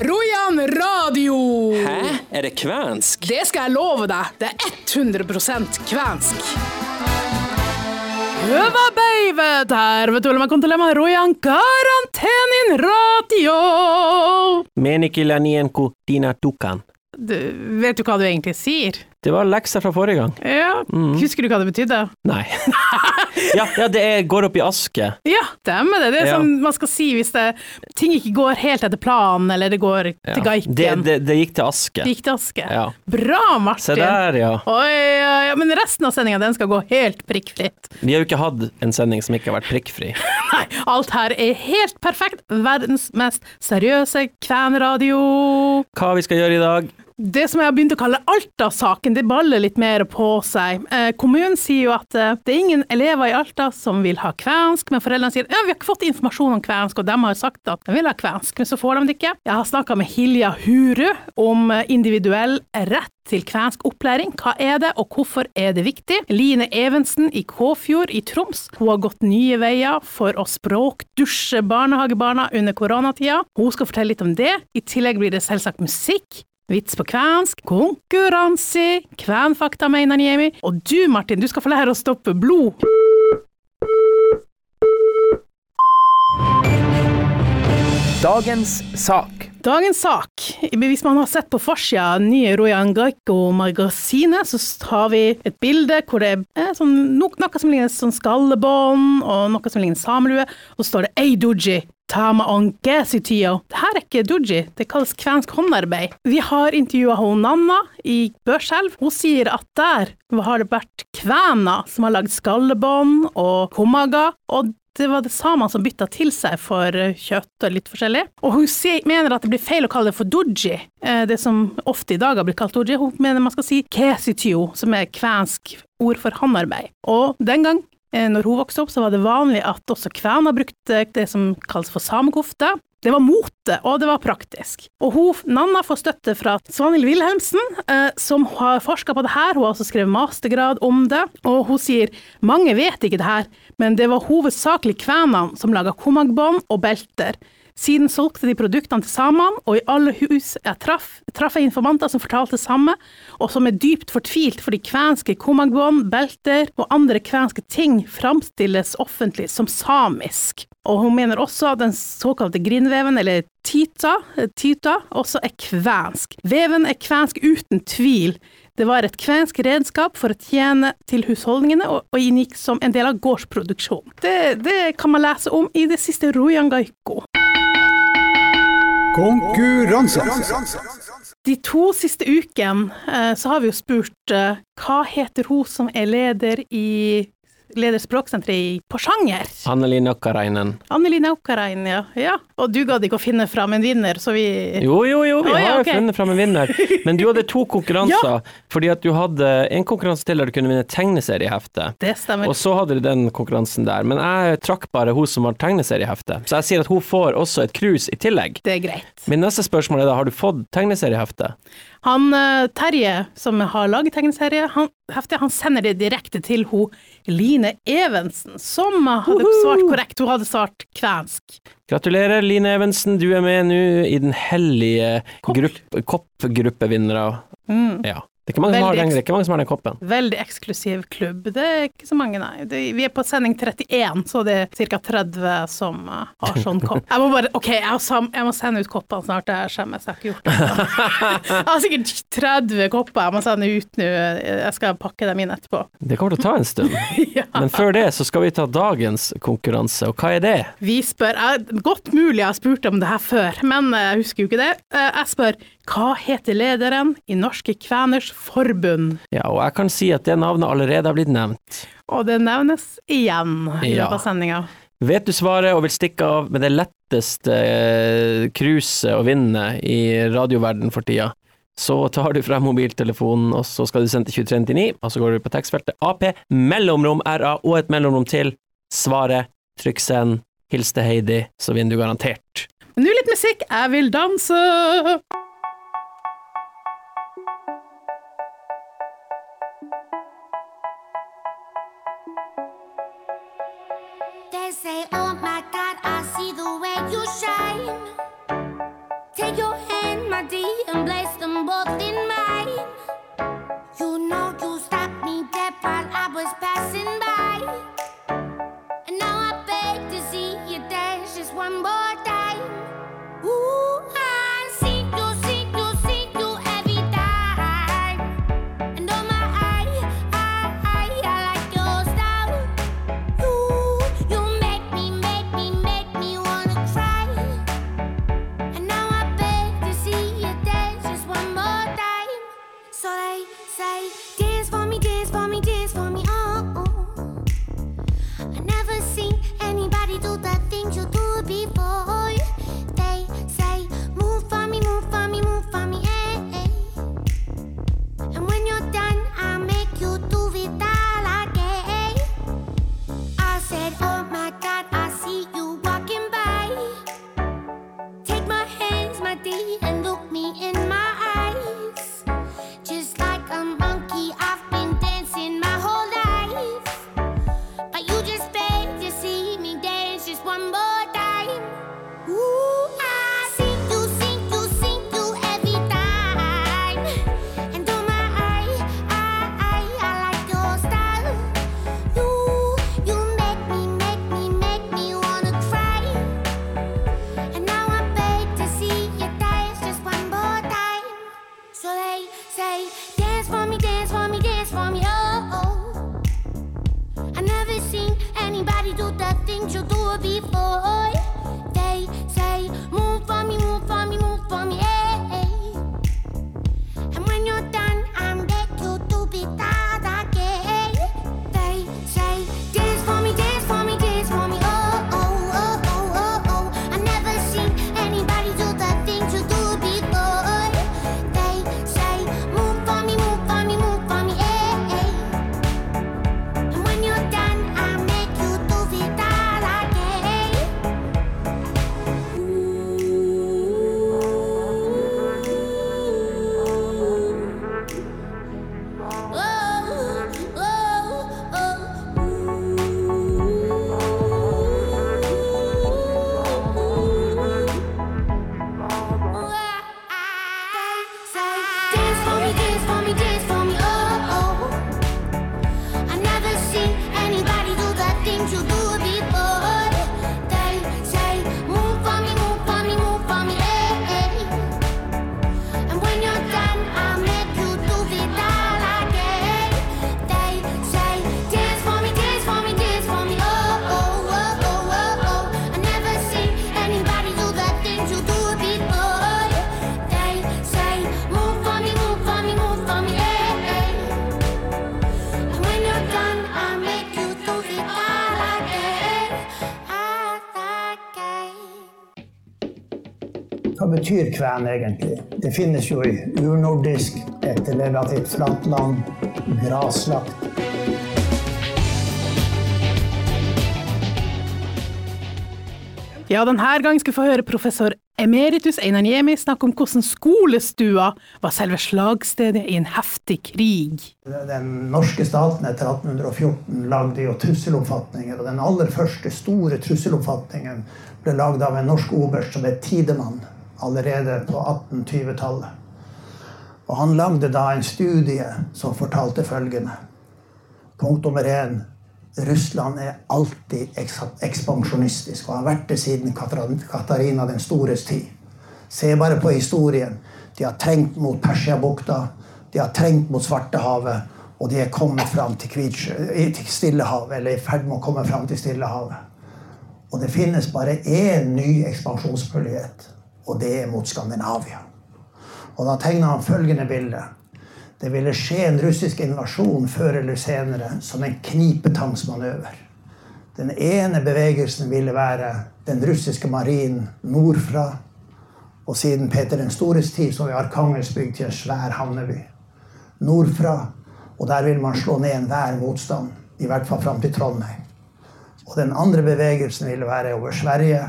Rojan radio! Hæ? Er det kvensk? Det skal jeg love deg. Det er 100% kvensk. Hyvä päivä! Tervetuloa kuuntelemaan Rojan karantenin radio! Menikilanienko dina tukan. Du, vet du hva du egentlig sier? Det var lekser fra forrige gang. Ja, Husker du hva det betydde? Nei. ja, ja, det er går opp i aske. Ja, stemmer det. Det er Ja. sånn man skal si hvis det, ting ikke går helt etter planen, eller det går Ja. til gaiken. Det, det, det gikk til aske. Det gikk til aske. Ja. Bra, Martin. Se der, ja. Oi, men resten av sendinga den skal gå helt prikkfritt. Vi har jo ikke hatt en sending som ikke har vært prikkfri. Nei, alt her er helt perfekt. Verdens mest seriøse kvenradio. Hva vi skal gjøre i dag? Det som jeg har begynt å kalle Alta-saken, det baller litt mer på seg. Eh, kommunen sier jo at eh, det er ingen elever i Alta som vil ha kvensk, men foreldrene sier ja, vi har ikke fått informasjon om kvensk, og de har sagt at de vil ha kvensk, men så får de det ikke. Jeg har snakka med Hilja Huru om eh, individuell rett til kvensk opplæring. Hva er det, og hvorfor er det viktig? Line Evensen i Kåfjord i Troms, hun har gått nye veier for å språkdusje barnehagebarna under koronatida. Hun skal fortelle litt om det. I tillegg blir det selvsagt musikk. Vits på kvensk, konkurranse, kvenfakta med Einar Niemi. Og du, Martin, du skal få lære å stoppe blod. Dagens sak. Dagens sak. Hvis man har sett på forsida av nye Royan Gaiko-magasinet, så har vi et bilde hvor det er sånn, noe som ligner sånn skallebånd, og noe som ligner samelue, og så står det Ei doji'. Tama onke sitio. Det her er ikke doji, det kalles kvensk håndarbeid. Vi har intervjua Nanna i Børselv. Hun sier at der har det vært kvener som har lagd skallebånd og komaga, og det var det samene som bytta til seg for eh, kjøtt og litt forskjellig. Og hun mener at det blir feil å kalle det for doji, eh, det som ofte i dag har blitt kalt doji. Hun mener man skal si kesitio, som er kvensk ord for håndarbeid. Og den gang, eh, når hun vokste opp, så var det vanlig at også kvener brukte det som kalles for samekofte. Det var mote, og det var praktisk. Og hun, Nanna får støtte fra Svanhild Wilhelmsen, eh, som har forska på det her. Hun har også skrevet mastergrad om det. Og hun sier mange vet ikke det her, men det var hovedsakelig kvenene som laga komagbånd og belter. Siden solgte de produktene til samene, og i alle hus jeg traff, traff jeg informanter som fortalte det samme, og som er dypt fortvilt fordi kvenske komagbånd, belter og andre kvenske ting framstilles offentlig som samisk. Og hun mener også at den såkalte grindveven, eller tita, tita, også er kvensk. Veven er kvensk uten tvil. Det var et kvensk redskap for å tjene til husholdningene, og, og inngikk som en del av gårdsproduksjonen. Det, det kan man lese om i det siste Rojangaiko. Konkurranse. De to siste ukene eh, så har vi jo spurt eh, hva heter hun som er leder i leder språksenteret i Porsanger? Anneli Nokkarainen. Anneli Naukarain, ja. ja. Og du gadd ikke å finne fram en vinner, så vi Jo, jo, jo, vi oh, ja, har jo ok. funnet fram en vinner. Men du hadde to konkurranser, fordi at du hadde en konkurranse til der du kunne vinne tegneseriehefte. Det stemmer. Og så hadde du den konkurransen der, men jeg trakk bare hun som har tegneseriehefte. Så jeg sier at hun får også et cruise i tillegg. Det er greit. Min neste spørsmål er da, har du fått tegneseriehefte? Han eh, Terje, som har laget tegneserie, han, han sender det direkte til hun Line Evensen, som hadde svart korrekt. Hun hadde svart kvensk. Gratulerer, Line Evensen, du er med nå i den hellige Kopp. grupp- koppgruppevinnere. Mm. Ja. Det er ikke mange som har den, det er ikke mange som har den koppen. Veldig eksklusiv klubb. Det er ikke så mange, nei. Det, vi er på sending 31, så det er ca. 30 som uh, har sånn kopp. Jeg må bare OK, jeg, sam, jeg må sende ut koppene snart. Det skjemmes, jeg har ikke gjort det. Jeg har sikkert 30 kopper jeg må sende ut nå. Jeg skal pakke dem inn etterpå. Det kommer til å ta en stund. Ja. Men før det så skal vi ta dagens konkurranse, og hva er det? Vi spør jeg, Godt mulig jeg har spurt om det her før, men jeg husker jo ikke det. Eh, Jeg spør hva heter lederen i Norske Kveners Forbund? Ja, og jeg kan si at det navnet allerede har blitt nevnt. Og det nevnes igjen i Ja. løpet av sendinga. Vet du svaret og vil stikke av med det letteste eh, cruiset å vinne i radioverden for tida, så tar du frem mobiltelefonen, og så skal du sende til 2399, og så går du på tekstfeltet AP, mellomrom RA og et mellomrom til. Svaret, trykk send, hils til Heidi, så vinner du garantert. Men nå litt musikk. Jeg vil danse! todo betyr kven egentlig? Det finnes jo i urnordisk, et relativt flatt land, graslagt. Ja, denne gangen skal vi få høre professor emeritus Einar Niemi snakke om hvordan skolestua var selve slagstedet i en heftig krig. Den norske staten etter 1814 lagde jo trusselomfatninger, og den aller første store trusselomfatningen ble lagd av en norsk oberst som het Tidemann, allerede på 1820-tallet. Og han lagde da en studie som fortalte følgende. Punkt nummer én. Russland er alltid ekspansjonistisk og har vært det siden Katarina den stores tid. Se bare på historien. De har trengt mot Persiabukta, de har trengt mot Svartehavet, og de er kommet fram til, til Stillehavet, eller er i ferd med å komme fram til Stillehavet. Og det finnes bare én ny ekspansjonsmulighet, og det er mot Skandinavia. Og da tegner han følgende bilde. Det ville skje en russisk invasjon før eller senere som en knipetangsmanøver. Den ene bevegelsen ville være den russiske marinen nordfra. Og siden Peter den stores tid så er Arkangels bygd til en svær havneby. Nordfra. Og der vil man slå ned enhver motstand. I hvert fall fram til Trondheim. Og den andre bevegelsen ville være over Sverige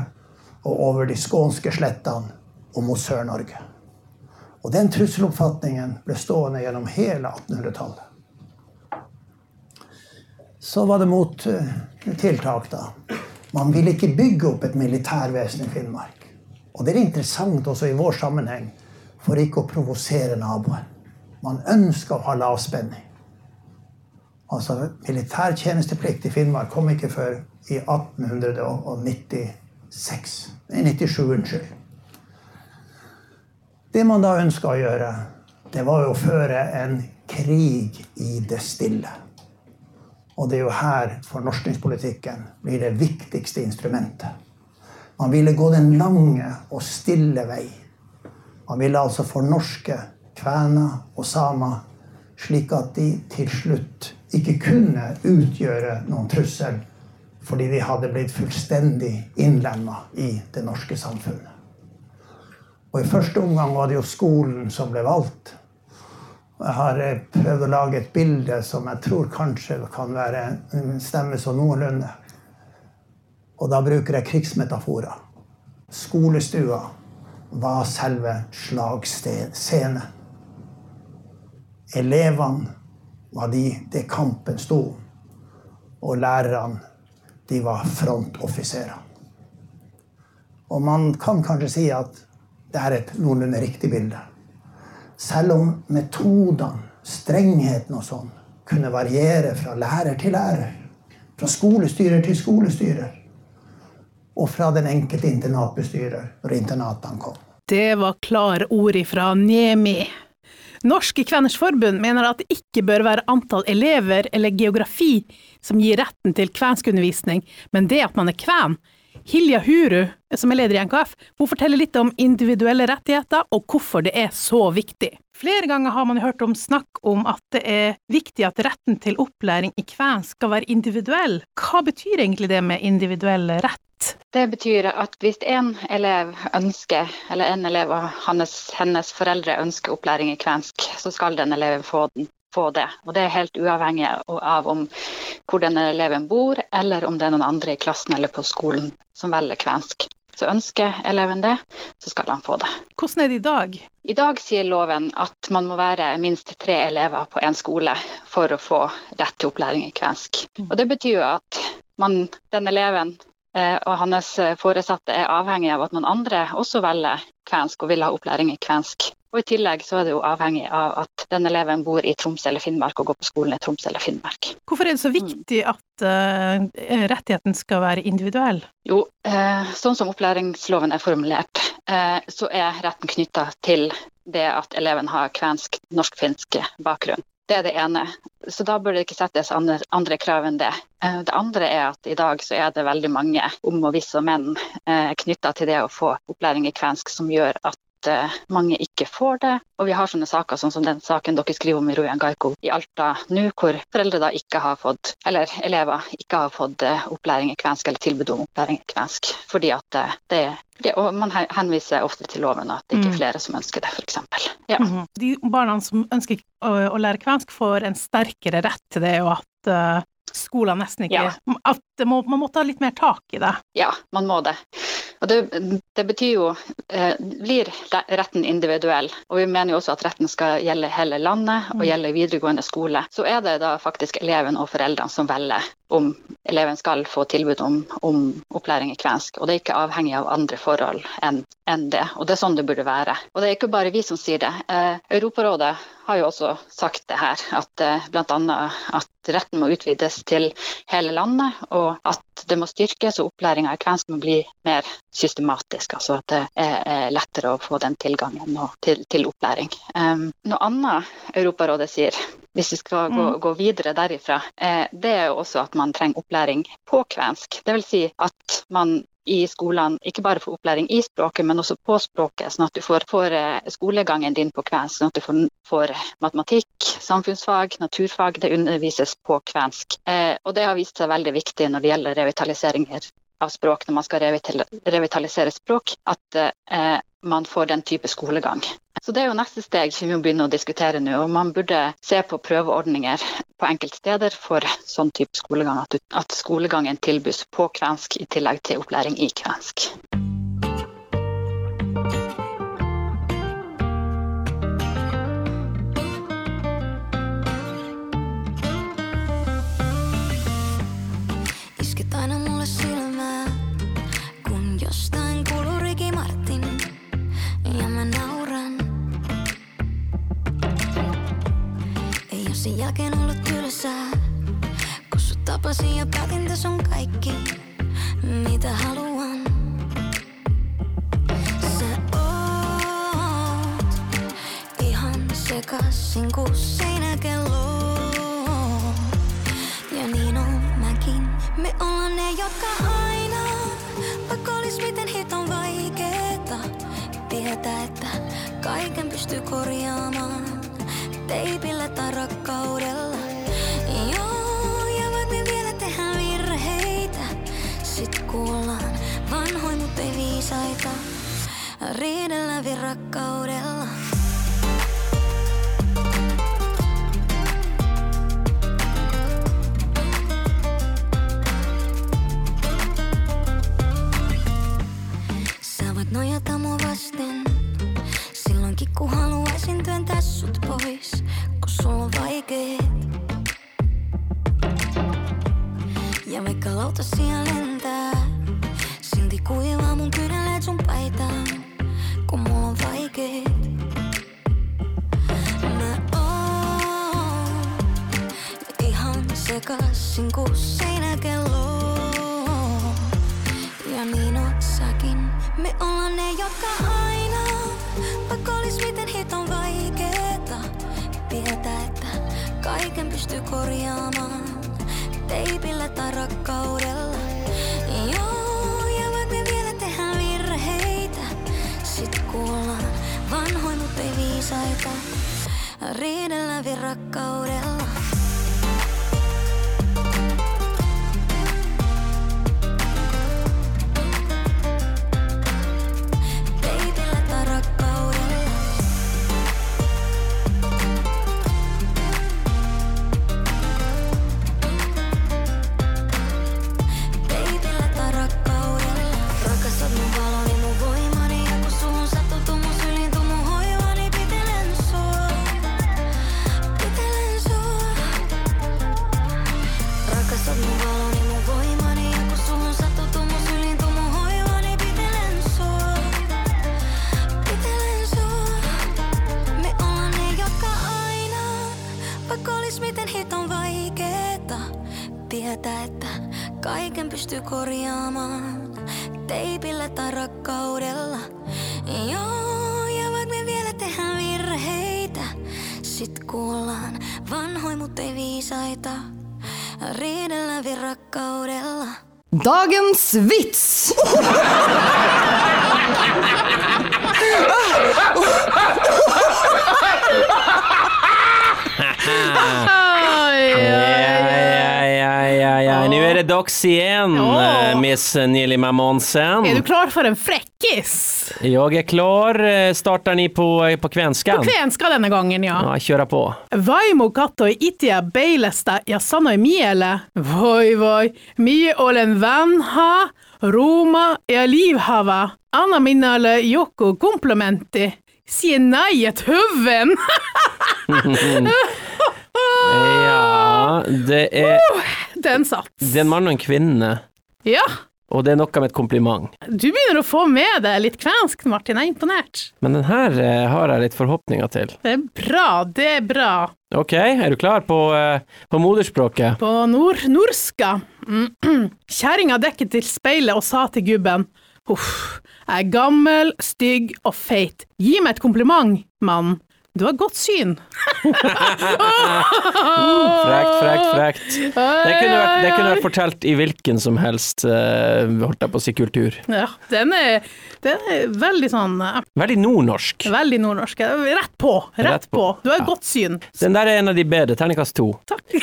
og over de skånske slettene og mot Sør-Norge. Og den trusseloppfatningen ble stående gjennom hele 1800-tallet. Så var det mot eh, tiltak, da. Man ville ikke bygge opp et militærvesen i Finnmark. Og det er interessant også i vår sammenheng. for ikke å provosere naboen. Man ønska å ha lavspenning. Altså, Militærtjenesteplikt i Finnmark kom ikke før i 1896. Nei, 97, unnskyld. Det man da ønska å gjøre, det var jo å føre en krig i det stille. Og det er jo her fornorskningspolitikken blir det viktigste instrumentet. Man ville gå den lange og stille vei. Man ville altså fornorske kvener og samer, slik at de til slutt ikke kunne utgjøre noen trussel fordi de hadde blitt fullstendig innlemma i det norske samfunnet. Og I første omgang var det jo skolen som ble valgt. Jeg har eh, prøvd å lage et bilde som jeg tror kanskje kan være stemme så noenlunde. Og da bruker jeg krigsmetaforer. Skolestua var selve slagscenen. Elevene var de det kampen sto om. Og lærerne, de var frontoffiserer. Og man kan kanskje si at det er et noenlunde riktig bilde. Selv om metodene, strengheten og sånn, kunne variere fra lærer til lærer, fra skolestyrer til skolestyrer, og fra den enkelte internatbestyrer når internatene kom. Det var klare ord fra Niemi. Norske Kveners Forbund mener at det ikke bør være antall elever eller geografi som gir retten til kvenskundervisning, men det at man er kven. Hilja Huru, som er leder i NKF, hun forteller litt om individuelle rettigheter og hvorfor det er så viktig. Flere ganger har man hørt om snakk om at det er viktig at retten til opplæring i kven skal være individuell. Hva betyr egentlig det med individuell rett? Det betyr at hvis en elev ønsker, eller en elev og hennes, hennes foreldre ønsker opplæring i kvensk, så skal den eleven få, den, få det. Og det er helt uavhengig av om hvor denne eleven bor, eller om det er noen andre i klassen eller på skolen som velger kvensk. Så ønsker eleven det, så skal han få det. Hvordan er det i dag? I dag sier loven at man må være minst tre elever på en skole for å få rett til opplæring i kvensk. Og Det betyr jo at man, den eleven og hans foresatte er avhengig av at noen andre også velger kvensk og vil ha opplæring i kvensk. Og I tillegg så er det jo avhengig av at den eleven bor i Troms eller Finnmark og går på skolen i Troms eller Finnmark. Hvorfor er det så viktig at uh, rettigheten skal være individuell? Jo, uh, sånn som opplæringsloven er formulert, uh, så er retten knytta til det at eleven har kvensk, norsk-finsk bakgrunn. Det er det ene. Så da bør det ikke settes andre, andre, krav enn det. Det andre er at i dag så er det veldig mange om og hvis og menn knytta til det å få opplæring i kvensk som gjør at Eh, mange ikke får det. Og vi har sånne saker sånn som den saken dere skriver om i Rojan Gaiko i Alta nå, hvor foreldre da ikke har fått, eller elever ikke har fått eh, opplæring i kvensk eller tilbud om opplæring i kvensk. Fordi at det det, det og man henviser ofte til loven at det ikke er mm. flere som ønsker det, f.eks. Ja. Mm -hmm. De barna som ønsker å, å, lære kvensk, får en sterkere rett til det, og at uh, skolen nesten ikke ja. At må, man må ta litt mer tak i det. Ja, man må det. Og det, det betyr jo eh, Blir retten individuell, og vi mener jo også at retten skal gjelde hele landet og mm. gjelde videregående skole, så er det da faktisk eleven og foreldrene som velger om eleven skal få tilbud om, om opplæring i kvensk. Og det er ikke avhengig av andre forhold enn en det. Og det er sånn det burde være. Og det er ikke bare vi som sier det. Eh, Europarådet har jo også sagt det her, at eh, bl.a. at retten må utvides til hele landet, og at det må styrkes og opplæringa i kvensk må bli mer systematisk. Altså at det er lettere å få den tilgangen til, til opplæring. Eh, noe annet Europarådet sier, hvis vi skal gå, mm. gå videre derifra, eh, det er jo også at man trenger opplæring på kvensk. Dvs. Si at man i skolene ikke bare får opplæring i språket, men også på språket, sånn at du får, får eh, skolegangen din på kvensk. Sånn at du får, får, matematikk, samfunnsfag, naturfag. Det undervises på kvensk. Eh, og det har vist seg veldig viktig når det gjelder revitaliseringer av språk, når man skal revitalisere språk, at eh, man får den type skolegang. Så Det er jo neste steg som vi må begynne å diskutere nå. og Man burde se på prøveordninger på enkelte steder for sånn type skolegang. At skolegangen tilbys på kvensk i tillegg til opplæring i kvensk. Tylsää. Kun sut tapasin ja päätin tässä on kaikki, mitä haluan. Sä oot ihan sekasin kuin seinäkello. Ja niin on mäkin. Me ollaan ne, jotka aina, vaikka olis miten hiton vaikeeta, tietää, että kaiken pystyy korjaamaan teipillä tai rakkaudella. correr en la guerra riidellä rakkaudella. Kaiken pystyy korjaamaan teipillä tai rakkaudella. Joo, ja vaikka me vielä tehdään virheitä, sit kuullaan vanhoin, mut ei viisaita. Riidellään vielä rakkaudella. Dagens vits! Oj, ja. igjen, Ja. eh, Miss Nili Monsen. Er du klar for en frekkis? Jeg er klar. Starter Startar ni på, på kvenskan? Kvenska denne gangen, ja. Ja, köra på. Vaimo katsoi itia beilesta jasanoi miele, voi voi, mi olen vanha, Roma ja livhava. Anna minulle joku komplimentti. nei et høven! Ja, det er, Den sats. det er en mann og en kvinne, Ja, og det er noe med et kompliment. du begynner å få med deg litt kvensk, Martin. Jeg er imponert. Men den her eh, har jeg litt forhåpninger til. Det er bra, det er bra. Ok, er du klar på, eh, på moderspråket? På nord norska. Mm. Kjerringa dekket til speilet og sa til gubben Uff, jeg er gammel, stygg og feit. Gi meg et kompliment, mann. Du har godt syn. Frekt, frekt, frekt. Det kunne vært, det kunne vært fortalt i hvilken som helst, eh, holdt jeg på å si, kultur. Ja, den er, den er veldig sånn eh, Veldig nordnorsk. Veldig nordnorsk. Rett på, rett, Rett på. på. Du har Ja. godt syn. Den der er en av de bedre, terningkast to. Takk.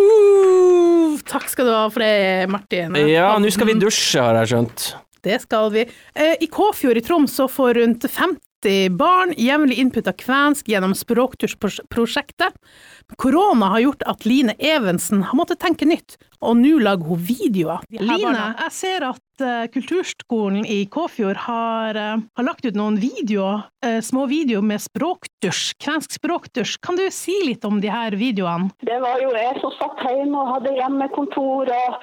uh, takk skal du ha for det, Martin. Ja, nå skal vi dusje, har jeg skjønt. Det skal vi. Eh, I Kåfjord i Troms så får rundt 50 barn jevnlig input av kvensk gjennom Språktursprosjektet. Korona har gjort at Line Evensen har måttet tenke nytt, og nå lager hun videoer. Line, jeg ser at Kulturskolen i Kåfjord har, eh, har lagt ut noen videoer, eh, små videoer med språkdusj, kvensk språkdusj. Kan du si litt om de her videoene? Det var jo jeg som satt hjemme og hadde hjemmekontor og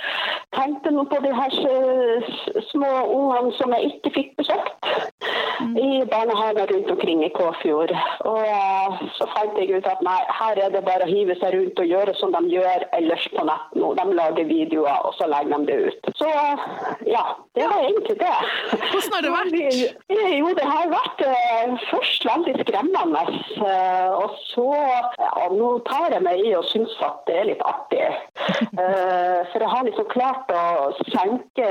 tenkte nå på de her små ungene som jeg ikke fikk besøkt. i barnehager rundt omkring i Kåfjord. Og eh, så fant jeg ut at nei, her er det bare å hive seg rundt og gjøre som de gjør ellers på nett nå. De lager videoer, og så legger de det ut. Så ja, det var egentlig det. Hvordan har det vært? Jo, det har vært eh, først veldig skremmende, eh, og så ja, nå tar jeg meg i og syns at det er litt artig. Eh, for jeg har liksom klart å senke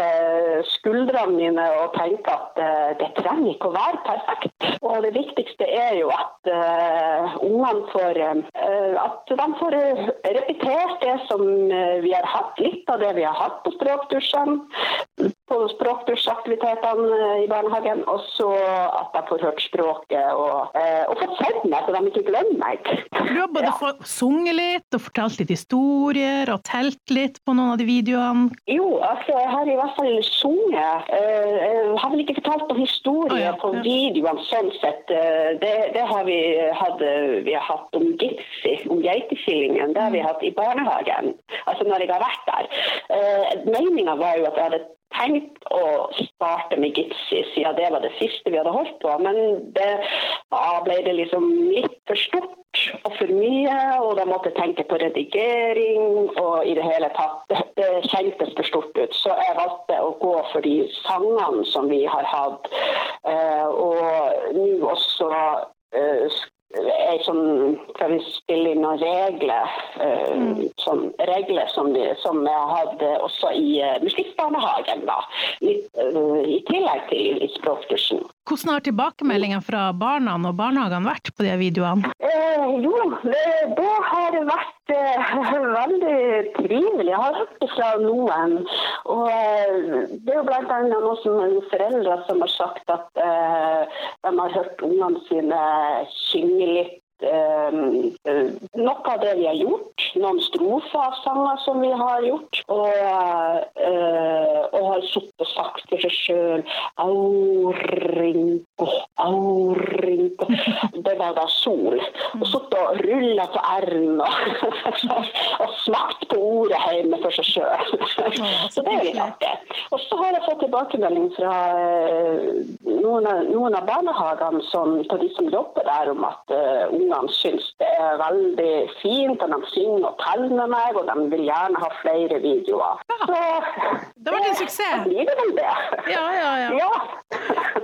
skuldrene mine og tenke at det trenger ikke å være perfekt. Og det viktigste er jo at ungene får at de får repetert det som vi har hatt, litt av det vi har hatt på språkdursene, på språkdursaktivitetene eh, i barnehagen, og så at jeg får hørt språket og, eh, og fått sett meg, så de ikke glemmer meg. Du har både ja. sunget litt og fortalt litt historier og telt litt på noen av de videoene. Jo, altså jeg har i hvert fall sunget. Eh, Jeg har vel ikke fortalt noen historier oh, ja, på videoene sånn sett. Eh, Det, det har vi hatt, vi har hatt om Gipsy, om geitekillingen. Det har vi hatt i barnehagen, altså når jeg har vært der. Meninga var jo at jeg hadde tenkt å starte med Gitsi, siden det var det siste vi hadde holdt på. Men det, da ble det liksom litt for stort og for mye, og da måtte tenke på redigering og i det hele tatt. Det, det kjentes for stort ut, så jeg valgte å gå for de sangene som vi har hatt. Eh, og nå også eh, sånn Skal vi spille inn noen regler? mm. som, regler som, vi, som jeg hadde også i uh, musikkbarnehagen, da. Eh, I tillegg til i språkkursen. Hvordan har tilbakemeldingene fra barna og barnehagene vært på de videoene? Eh, jo, det, det har vært eh, veldig trivelig. Jeg har hørt fra noen. Og eh, det er jo blant annet noen foreldre som har sagt at eh, de har hørt ungene sine synge litt. Eh, eh, noe av det vi har gjort, noen strofer av sanger som vi har gjort, og, eh, og har sittet og sagt for seg sjøl Aurinko, aurinko. Det var da sol. Og sittet og rulla på r-en og, og smakt på ordet hjemme for seg sjøl. Så det er litt artig. Og så har jeg fått tilbakemelding fra eh, noen av, noen av barnehagene som, på de som jobber der, om at uh, ungene syns det er veldig fint, og de synger og teller med meg, og de vil gjerne ha flere videoer. Så Det ble vært en suksess. blir det vel det. Ja, ja, ja. Ja.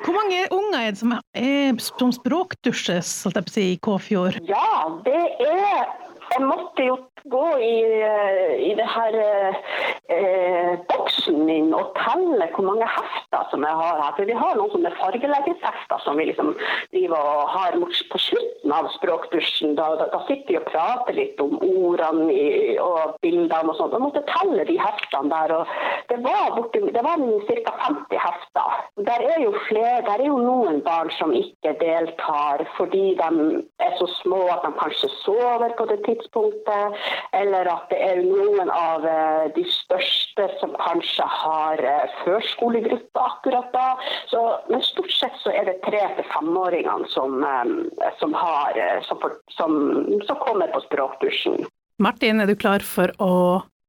Hvor mange unger er det som er som språkdusjes, i Kåfjord? Ja, det er Jeg måtte jo gå i, eh, i det her eh, boksen min og telle hvor mange hefter som jeg har her. For vi har noen sånne fargeleggingshefter som vi liksom driver og har på slutten av språkdusjen. Da, da, da sitter vi og prater litt om ordene i, og bildene og sånn. Jeg måtte telle de heftene der. og Det var, borti, det var ca. 50 hefter. Der er jo flere, der er jo noen barn som ikke deltar fordi de er så små at de kanskje sover på det tidspunktet, eller at det er noen av eh, de største som kanskje har eh, førskolegruppe akkurat da. Så, men stort sett så er det tre til femåringene som, eh, som, har, som, som, som kommer på språkdusjen. Martin, er du klar for å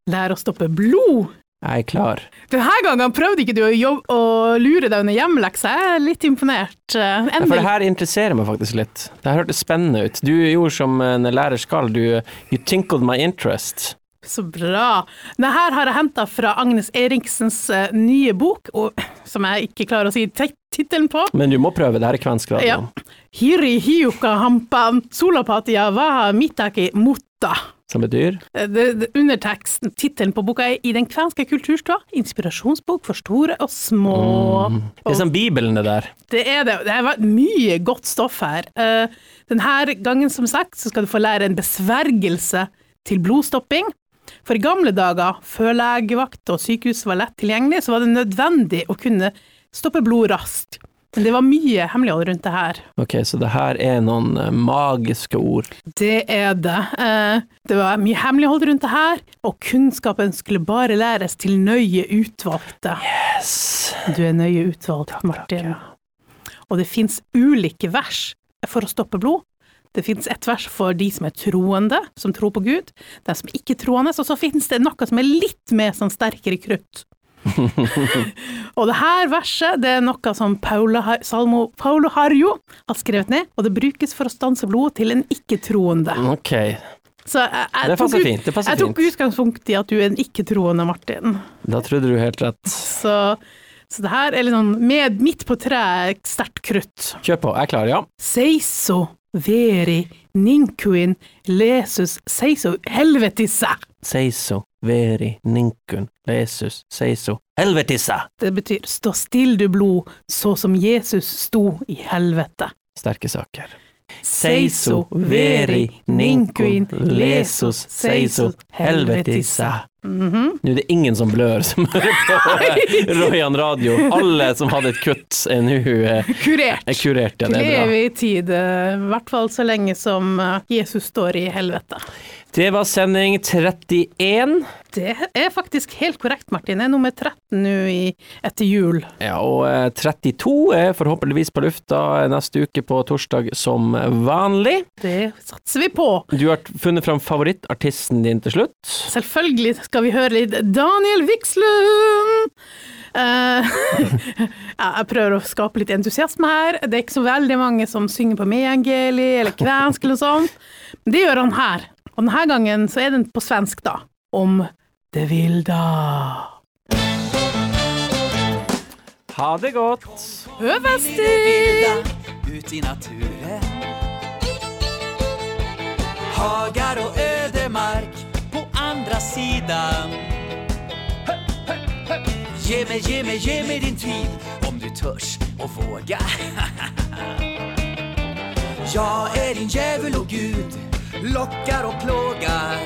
lære å stoppe blod? Jeg er klar. Denne gangen prøvde ikke du å, jobbe, å lure deg under hjemmeleksa. Jeg er litt imponert. Eh, Ja, for det her interesserer meg faktisk litt. Det her hørtes spennende ut. Du gjorde som en lærer skal, du you tinkled my interest. Så bra. Dette har jeg henta fra Agnes Eriksens eh, nye bok, og, som jeg ikke klarer å si tit- tittelen på. Men du må prøve, det her er kvensk radio. Ja. Hiri hiuka hampan sulapatia vaha mitaki mutta. Som betyr Eh, underteksten, tittelen på boka er I den kvenske kulturstua, inspirasjonsbok for store og små. Det er som Bibelen, det der. Det er det. Det har vært mye godt stoff her. Eh, denne gangen, som sagt, så skal du få lære en besvergelse til blodstopping. For i gamle dager, før legevakt og sykehus var lett tilgjengelig, så var det nødvendig å kunne stoppe blod raskt. Men det var mye hemmelighold rundt det her. Ok, så det her er noen eh, magiske ord. Det er det. Eh, Det var mye hemmelighold rundt det her, og kunnskapen skulle bare læres til nøye utvalgte. Yes. Du er nøye utvalgt, Martin. Og det fins ulike vers for å stoppe blod. Det fins et vers for de som er troende, som tror på Gud, de som ikke er troende, og så finnes det noe som er litt mer sånn sterkere krutt. og det her verset det er noe som Paolo, Salmo, Paolo Harjo har skrevet ned, og det brukes for å stanse blodet til en ikke-troende. Ok. Så jeg, jeg, Det passer tok fint, det passer jeg tok utgangspunkt i at du er en ikke-troende, Martin. Da trodde du helt rett. Så, så det her er litt sånn med, midt på treet, sterkt krutt. Kjør på, jeg er klar, ja. Seiso veri ninkuin lesus seiso helvetissa. Seiso, veri, ninkun, lesus, seiso, helvetissa! Det betyr stå still du blod, så som Jesus sto i helvete. Sterke saker. Seiso veri ninkuin lesus seiso helvetissa. Mhm. Nå er det ingen som blør som hører på Royan radio. Alle som hadde et kutt, er nå eh, Kurert. er kurert. Ja, det er bra. evig tid, eh, i hvert fall så lenge som eh, Jesus står i helvete. Det var sending 31. Det er faktisk helt korrekt, Martin. Jeg er nummer 13 nå etter jul. Ja, og eh, 32 er forhåpentligvis på lufta neste uke på torsdag som vanlig. Det satser vi på. Du har funnet fram favorittartisten din til slutt. Selvfølgelig skal vi høre litt Daniel Vikslund! Uh, ja, jeg prøver å skape litt entusiasme her. Det er ikke så veldig mange som synger på Meangeli eller kvensk eller sånt. Men det gjør han her. Og denne gangen så er den på svensk, da. Om det vilda. Ha det godt! Øvestil! ut i naturen. Hagar og ødemark på andre sidan. Gi meg, gi meg, gi meg din tid om du törs å våga. Jeg er din djevel og Gud, lockar och plågar.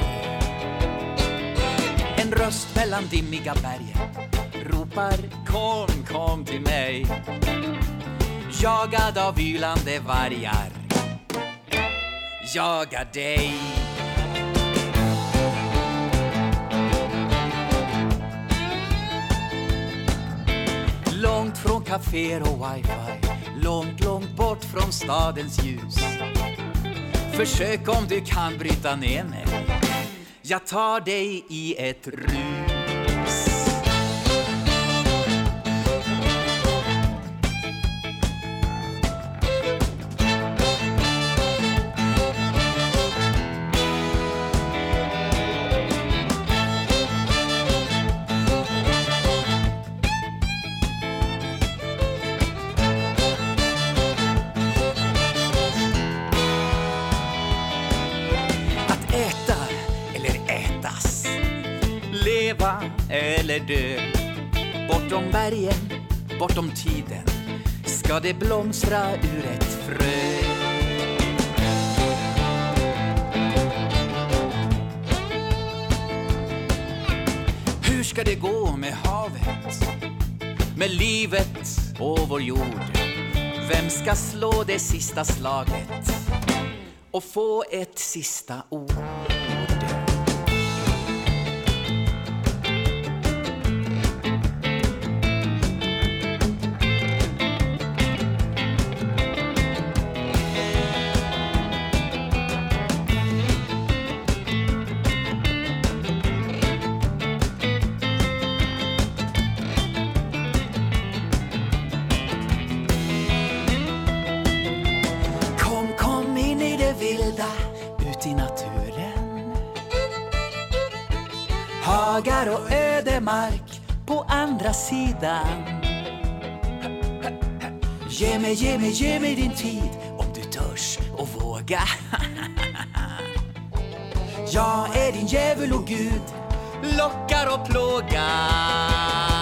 En röst mellan dimmiga berg ropar kom, kom till mig. Jagad av ylande vargar. Jagar dig. Långt från kaféer och wifi Långt, långt bort från stadens ljus Försök om du kan bryta ner mig. Jag tar dig i ett rus eller dø. Bortom bergen, bortom tiden Ska det blomstra ur ett frø. Hur skal det gå med havet? Med livet og vår jord? Vem skal slå det sista slaget? og få et sista ord. Hagar och ödemark på andra sidan. Ge mig, ge mig, ge mig din tid om du törs och våga. Jag är din djävul och Gud, lockar och plågar.